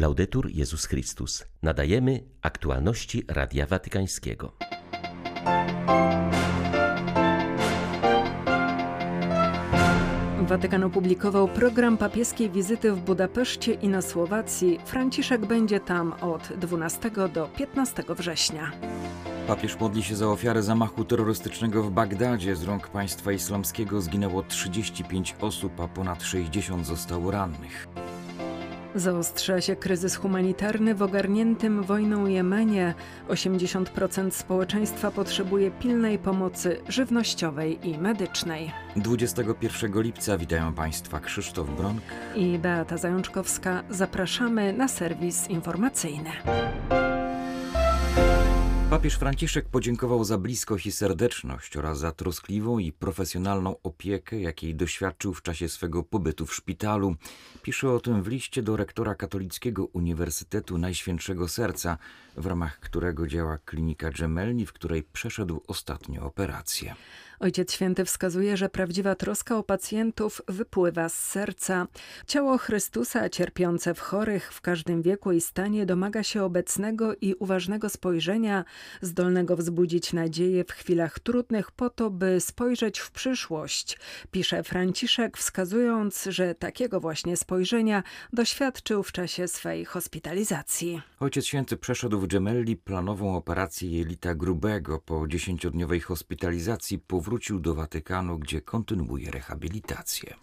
Laudetur Jezus Chrystus. Nadajemy aktualności Radia Watykańskiego. Watykan opublikował program papieskiej wizyty w Budapeszcie i na Słowacji. Franciszek będzie tam od 12 do 15 września. Papież modli się za ofiarę zamachu terrorystycznego w Bagdadzie. Z rąk państwa islamskiego zginęło 35 osób, a ponad 60 zostało rannych. Zaostrza się kryzys humanitarny w ogarniętym wojną Jemenie. 80% społeczeństwa potrzebuje pilnej pomocy żywnościowej i medycznej. 21 lipca witają Państwa Krzysztof Bronk i Beata Zajączkowska. Zapraszamy na serwis informacyjny. Papież Franciszek podziękował za bliskość i serdeczność oraz za troskliwą i profesjonalną opiekę, jakiej doświadczył w czasie swego pobytu w szpitalu. Pisze o tym w liście do rektora Katolickiego Uniwersytetu Najświętszego Serca, w ramach którego działa klinika Gemelli, w której przeszedł ostatnio operację. Ojciec Święty wskazuje, że prawdziwa troska o pacjentów wypływa z serca. Ciało Chrystusa, cierpiące w chorych w każdym wieku i stanie, domaga się obecnego i uważnego spojrzenia, zdolnego wzbudzić nadzieję w chwilach trudnych, po to, by spojrzeć w przyszłość, pisze Franciszek, wskazując, że takiego właśnie spojrzenia doświadczył w czasie swej hospitalizacji. Ojciec Święty przeszedł w Gemelli planową operację jelita grubego. Po dziesięciodniowej hospitalizacji powrócił do Watykanu, gdzie kontynuuje rehabilitację.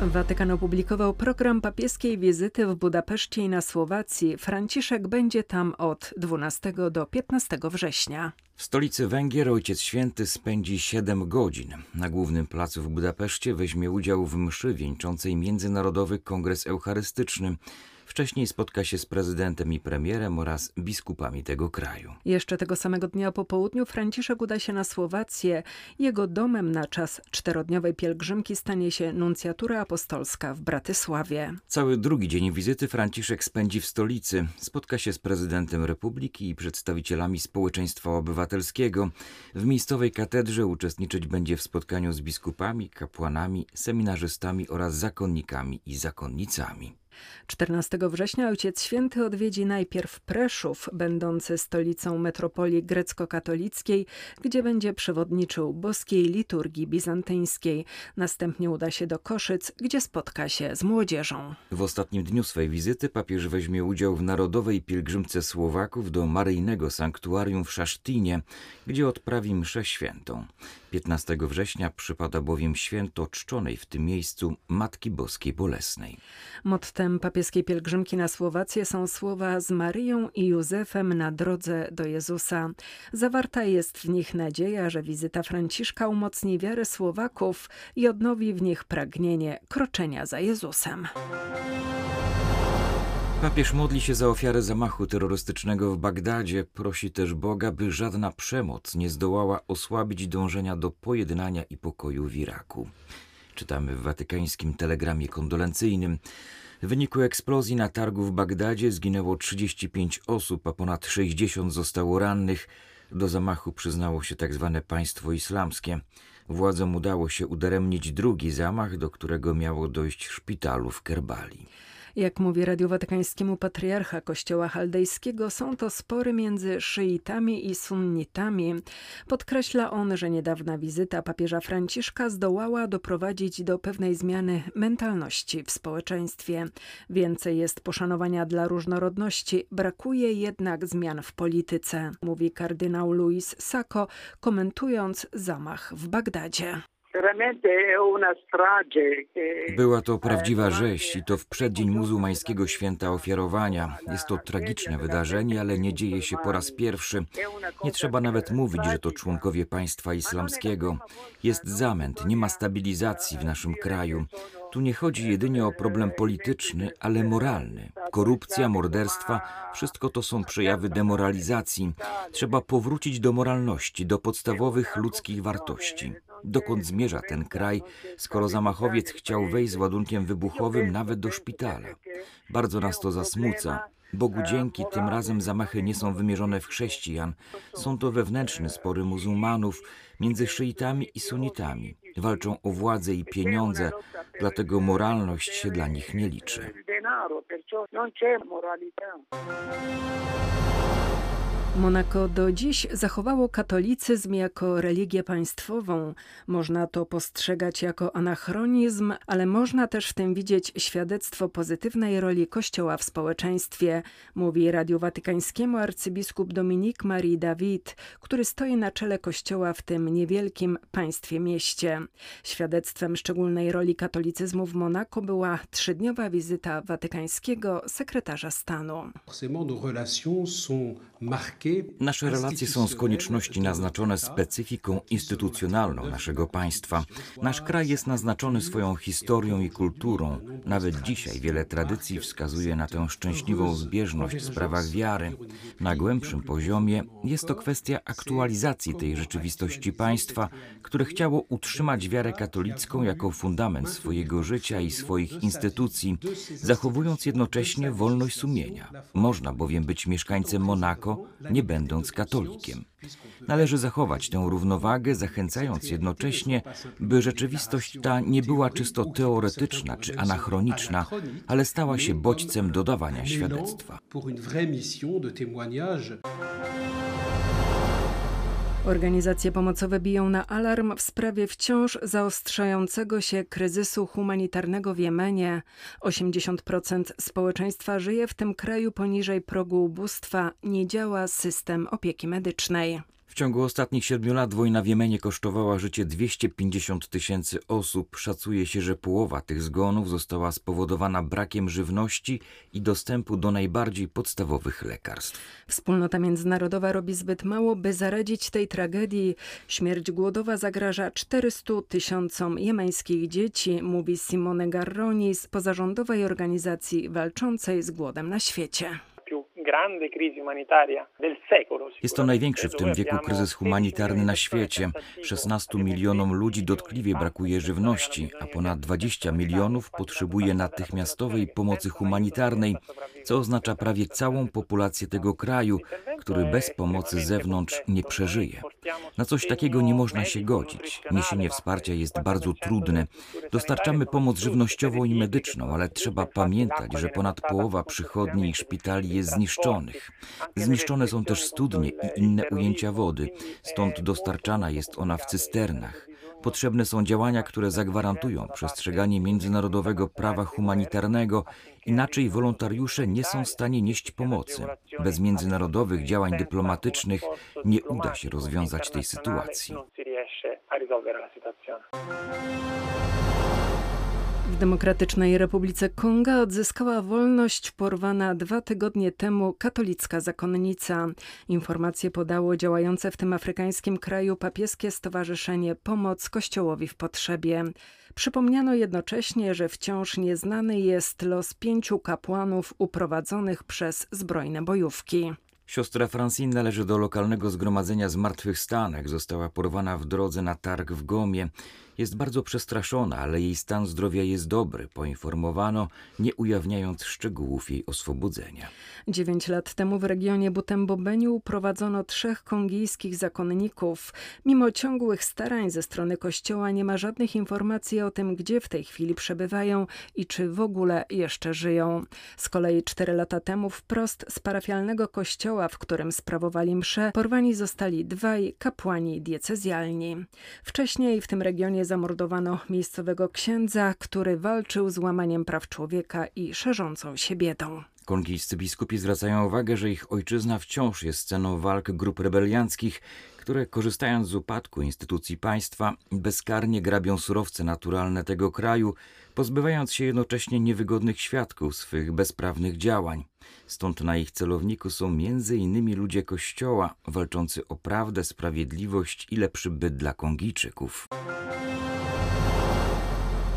Watykan opublikował program papieskiej wizyty w Budapeszcie i na Słowacji. Franciszek będzie tam od 12 do 15 września. W stolicy Węgier Ojciec Święty spędzi 7 godzin. Na głównym placu w Budapeszcie weźmie udział w mszy wieńczącej Międzynarodowy Kongres Eucharystyczny. Wcześniej spotka się z prezydentem i premierem oraz biskupami tego kraju. Jeszcze tego samego dnia po południu Franciszek uda się na Słowację. Jego domem na czas czterodniowej pielgrzymki stanie się nuncjatura apostolska w Bratysławie. Cały drugi dzień wizyty Franciszek spędzi w stolicy. Spotka się z prezydentem republiki i przedstawicielami społeczeństwa obywatelskiego. W miejscowej katedrze uczestniczyć będzie w spotkaniu z biskupami, kapłanami, seminarzystami oraz zakonnikami i zakonnicami. 14 września Ojciec Święty odwiedzi najpierw Preszów, będący stolicą metropolii grecko-katolickiej, gdzie będzie przewodniczył boskiej liturgii bizantyńskiej. Następnie uda się do Koszyc, gdzie spotka się z młodzieżą. W ostatnim dniu swej wizyty papież weźmie udział w narodowej pielgrzymce Słowaków do maryjnego sanktuarium w Szasztinie, gdzie odprawi mszę świętą. 15 września przypada bowiem święto czczonej w tym miejscu Matki Boskiej Bolesnej. Mottem papieskiej pielgrzymki na Słowację są słowa z Maryją i Józefem na drodze do Jezusa. Zawarta jest w nich nadzieja, że wizyta Franciszka umocni wiarę Słowaków i odnowi w nich pragnienie kroczenia za Jezusem. Papież modli się za ofiarę zamachu terrorystycznego w Bagdadzie. Prosi też Boga, by żadna przemoc nie zdołała osłabić dążenia do pojednania i pokoju w Iraku. Czytamy w watykańskim telegramie kondolencyjnym. W wyniku eksplozji na targu w Bagdadzie zginęło 35 osób, a ponad 60 zostało rannych. Do zamachu przyznało się tzw. Tak państwo islamskie. Władzom udało się udaremnić drugi zamach, do którego miało dojść w szpitalu w Kerbali. Jak mówi Radiu Watykańskiemu patriarcha Kościoła Chaldejskiego, są to spory między szyitami i sunnitami. Podkreśla on, że niedawna wizyta papieża Franciszka zdołała doprowadzić do pewnej zmiany mentalności w społeczeństwie. Więcej jest poszanowania dla różnorodności, brakuje jednak zmian w polityce, mówi kardynał Luis Sacco, komentując zamach w Bagdadzie. Była to prawdziwa rzeź i to w przeddzień muzułmańskiego święta ofiarowania. Jest to tragiczne wydarzenie, ale nie dzieje się po raz pierwszy. Nie trzeba nawet mówić, że to członkowie państwa islamskiego. Jest zamęt, nie ma stabilizacji w naszym kraju. Tu nie chodzi jedynie o problem polityczny, ale moralny. Korupcja, morderstwa, wszystko to są przejawy demoralizacji. Trzeba powrócić do moralności, do podstawowych ludzkich wartości dokąd zmierza ten kraj, skoro zamachowiec chciał wejść z ładunkiem wybuchowym nawet do szpitala. Bardzo nas to zasmuca. Bogu dzięki, tym razem zamachy nie są wymierzone w chrześcijan. Są to wewnętrzne spory muzułmanów między szyitami i sunitami. Walczą o władzę i pieniądze, dlatego moralność się dla nich nie liczy. Monako do dziś zachowało katolicyzm jako religię państwową. Można to postrzegać jako anachronizm, ale można też w tym widzieć świadectwo pozytywnej roli Kościoła w społeczeństwie, mówi Radiu Watykańskiemu arcybiskup Dominik Marie David, który stoi na czele Kościoła w tym niewielkim państwie mieście. Świadectwem szczególnej roli katolicyzmu w Monako była trzydniowa wizyta watykańskiego sekretarza stanu. Nasze relacje są z konieczności naznaczone specyfiką instytucjonalną naszego państwa. Nasz kraj jest naznaczony swoją historią i kulturą. Nawet dzisiaj wiele tradycji wskazuje na tę szczęśliwą zbieżność w sprawach wiary. Na głębszym poziomie jest to kwestia aktualizacji tej rzeczywistości państwa, które chciało utrzymać wiarę katolicką jako fundament swojego życia i swoich instytucji, zachowując jednocześnie wolność sumienia. Można bowiem być mieszkańcem Monako, nie będąc katolikiem. Należy zachować tę równowagę, zachęcając jednocześnie, by rzeczywistość ta nie była czysto teoretyczna czy anachroniczna, ale stała się bodźcem dodawania świadectwa. Organizacje pomocowe biją na alarm w sprawie wciąż zaostrzającego się kryzysu humanitarnego w Jemenie. 80% społeczeństwa żyje w tym kraju poniżej progu ubóstwa, nie działa system opieki medycznej. W ciągu ostatnich siedmiu lat wojna w Jemenie kosztowała życie 250 tysięcy osób. Szacuje się, że połowa tych zgonów została spowodowana brakiem żywności i dostępu do najbardziej podstawowych lekarstw. Wspólnota międzynarodowa robi zbyt mało, by zaradzić tej tragedii. Śmierć głodowa zagraża 400 tysiącom jemeńskich dzieci, mówi Simone Garroni z pozarządowej organizacji walczącej z głodem na świecie. Jest to największy w tym wieku kryzys humanitarny na świecie. 16 milionom ludzi dotkliwie brakuje żywności, a ponad 20 milionów potrzebuje natychmiastowej pomocy humanitarnej, co oznacza prawie całą populację tego kraju, który bez pomocy z zewnątrz nie przeżyje. Na coś takiego nie można się godzić. Niesienie wsparcia jest bardzo trudne. Dostarczamy pomoc żywnościową i medyczną, ale trzeba pamiętać, że ponad połowa przychodni i szpitali jest zniszczonych. Zniszczone są też studnie i inne ujęcia wody, stąd dostarczana jest ona w cysternach. Potrzebne są działania, które zagwarantują przestrzeganie międzynarodowego prawa humanitarnego, inaczej wolontariusze nie są w stanie nieść pomocy. Bez międzynarodowych działań dyplomatycznych nie uda się rozwiązać tej sytuacji. W Demokratycznej Republice Konga odzyskała wolność porwana dwa tygodnie temu katolicka zakonnica. Informacje podało działające w tym afrykańskim kraju papieskie Stowarzyszenie Pomoc Kościołowi w Potrzebie. Przypomniano jednocześnie, że wciąż nieznany jest los pięciu kapłanów uprowadzonych przez zbrojne bojówki. Siostra Francine należy do lokalnego zgromadzenia zmartwychwstanek. Została porwana w drodze na targ w Gomie. Jest bardzo przestraszona, ale jej stan zdrowia jest dobry, poinformowano, nie ujawniając szczegółów jej oswobodzenia. Dziewięć lat temu w regionie Butembo-Beniu prowadzono trzech kongijskich zakonników. Mimo ciągłych starań ze strony kościoła nie ma żadnych informacji o tym, gdzie w tej chwili przebywają i czy w ogóle jeszcze żyją. Z kolei cztery lata temu wprost z parafialnego kościoła, w którym sprawowali msze, porwani zostali dwaj kapłani diecezjalni. Wcześniej w tym regionie zamordowano miejscowego księdza, który walczył z łamaniem praw człowieka i szerzącą się biedą. Kongijscy biskupi zwracają uwagę, że ich ojczyzna wciąż jest sceną walk grup rebelianckich, które korzystając z upadku instytucji państwa bezkarnie grabią surowce naturalne tego kraju, pozbywając się jednocześnie niewygodnych świadków swych bezprawnych działań. Stąd na ich celowniku są innymi ludzie Kościoła, walczący o prawdę, sprawiedliwość i lepszy byt dla Kongijczyków.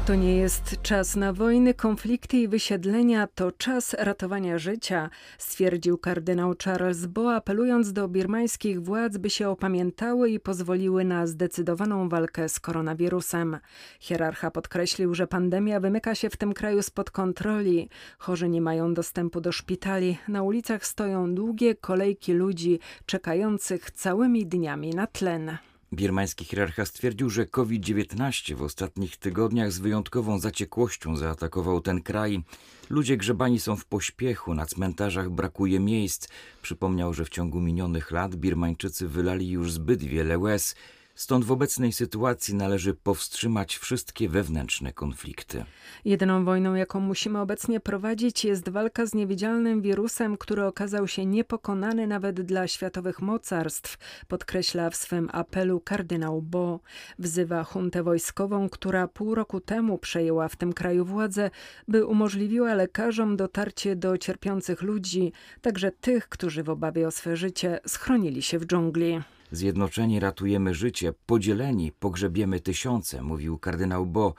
To nie jest czas na wojny, konflikty i wysiedlenia, to czas ratowania życia, stwierdził kardynał Charles Bo, apelując do birmańskich władz, by się opamiętały i pozwoliły na zdecydowaną walkę z koronawirusem. Hierarcha podkreślił, że pandemia wymyka się w tym kraju spod kontroli. Chorzy nie mają dostępu do szpitali, na ulicach stoją długie kolejki ludzi czekających całymi dniami na tlen. Birmański hierarcha stwierdził, że COVID-19 w ostatnich tygodniach z wyjątkową zaciekłością zaatakował ten kraj. Ludzie grzebani są w pośpiechu, na cmentarzach brakuje miejsc. Przypomniał, że w ciągu minionych lat Birmańczycy wylali już zbyt wiele łez. Stąd w obecnej sytuacji należy powstrzymać wszystkie wewnętrzne konflikty. Jedyną wojną, jaką musimy obecnie prowadzić, jest walka z niewidzialnym wirusem, który okazał się niepokonany nawet dla światowych mocarstw, podkreśla w swym apelu kardynał Bo. Wzywa huntę wojskową, która pół roku temu przejęła w tym kraju władzę, by umożliwiła lekarzom dotarcie do cierpiących ludzi, także tych, którzy w obawie o swe życie schronili się w dżungli. Zjednoczeni ratujemy życie, podzieleni pogrzebiemy tysiące, mówił kardynał Bo,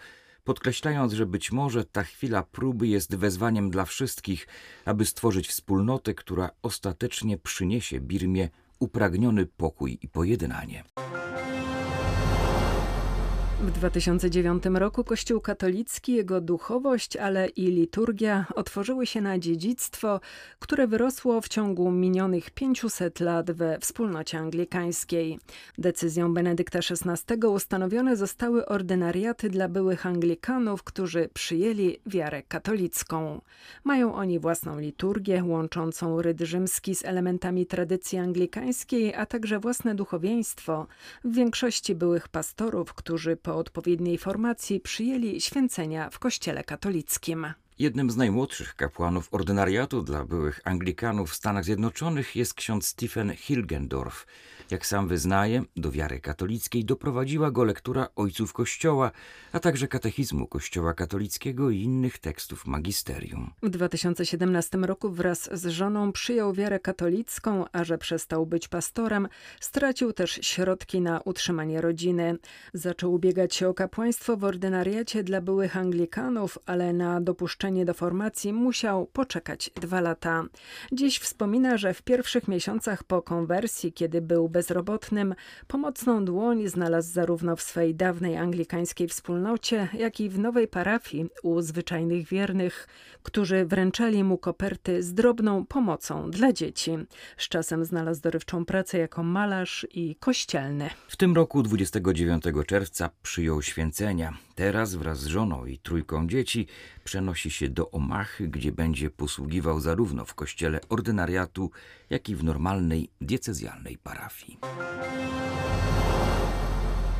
podkreślając, że być może ta chwila próby jest wezwaniem dla wszystkich, aby stworzyć wspólnotę, która ostatecznie przyniesie Birmie upragniony pokój i pojednanie. W 2009 roku Kościół katolicki, jego duchowość, ale i liturgia otworzyły się na dziedzictwo, które wyrosło w ciągu minionych 500 lat we wspólnocie anglikańskiej. Decyzją Benedykta XVI ustanowione zostały ordynariaty dla byłych Anglikanów, którzy przyjęli wiarę katolicką. Mają oni własną liturgię, łączącą ryd rzymski z elementami tradycji anglikańskiej, a także własne duchowieństwo. W większości byłych pastorów, którzy po odpowiedniej formacji przyjęli święcenia w kościele katolickim. Jednym z najmłodszych kapłanów ordynariatu dla byłych Anglikanów w Stanach Zjednoczonych jest ksiądz Stephen Hilgendorf. Jak sam wyznaje, do wiary katolickiej doprowadziła go lektura ojców Kościoła, a także katechizmu Kościoła katolickiego i innych tekstów magisterium. W 2017 roku wraz z żoną przyjął wiarę katolicką, a że przestał być pastorem, stracił też środki na utrzymanie rodziny. Zaczął ubiegać się o kapłaństwo w ordynariacie dla byłych Anglikanów, ale na dopuszczenie do formacji musiał poczekać dwa lata. Dziś wspomina, że w pierwszych miesiącach po konwersji, kiedy był bezrobotnym, pomocną dłoń znalazł zarówno w swej dawnej anglikańskiej wspólnocie, jak i w nowej parafii u zwyczajnych wiernych, którzy wręczali mu koperty z drobną pomocą dla dzieci. Z czasem znalazł dorywczą pracę jako malarz i kościelny. W tym roku 29 czerwca przyjął święcenia. Teraz wraz z żoną i trójką dzieci przenosi się do Omachy, gdzie będzie posługiwał zarówno w kościele ordynariatu, jak i w normalnej diecezjalnej parafii.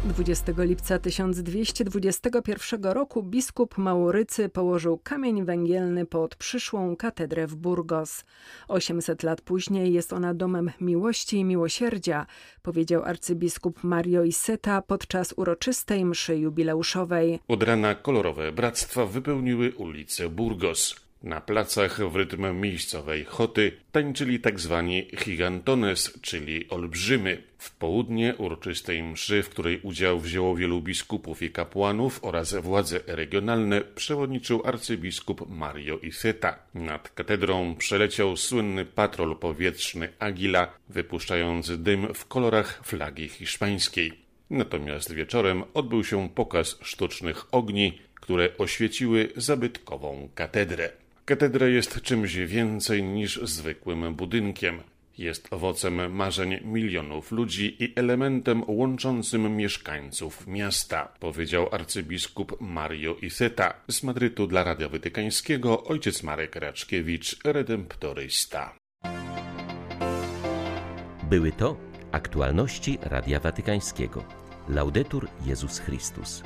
20 lipca 1221 roku biskup Maurycy położył kamień węgielny pod przyszłą katedrę w Burgos. 800 lat później jest ona domem miłości i miłosierdzia, powiedział arcybiskup Mario Iseta podczas uroczystej mszy jubileuszowej. Od rana kolorowe bractwa wypełniły ulice Burgos. Na placach w rytm miejscowej choty tańczyli tak zwani gigantones, czyli olbrzymy. W południe uroczystej mszy, w której udział wzięło wielu biskupów i kapłanów oraz władze regionalne, przewodniczył arcybiskup Mario Iseta. Nad katedrą przeleciał słynny patrol powietrzny Agila, wypuszczający dym w kolorach flagi hiszpańskiej. Natomiast wieczorem odbył się pokaz sztucznych ogni, które oświeciły zabytkową katedrę. Katedra jest czymś więcej niż zwykłym budynkiem. Jest owocem marzeń milionów ludzi i elementem łączącym mieszkańców miasta, powiedział arcybiskup Mario Iseta z Madrytu dla Radia Watykańskiego ojciec Marek Raczkiewicz, redemptorysta. Były to aktualności Radia Watykańskiego. Laudetur Jezus Chrystus.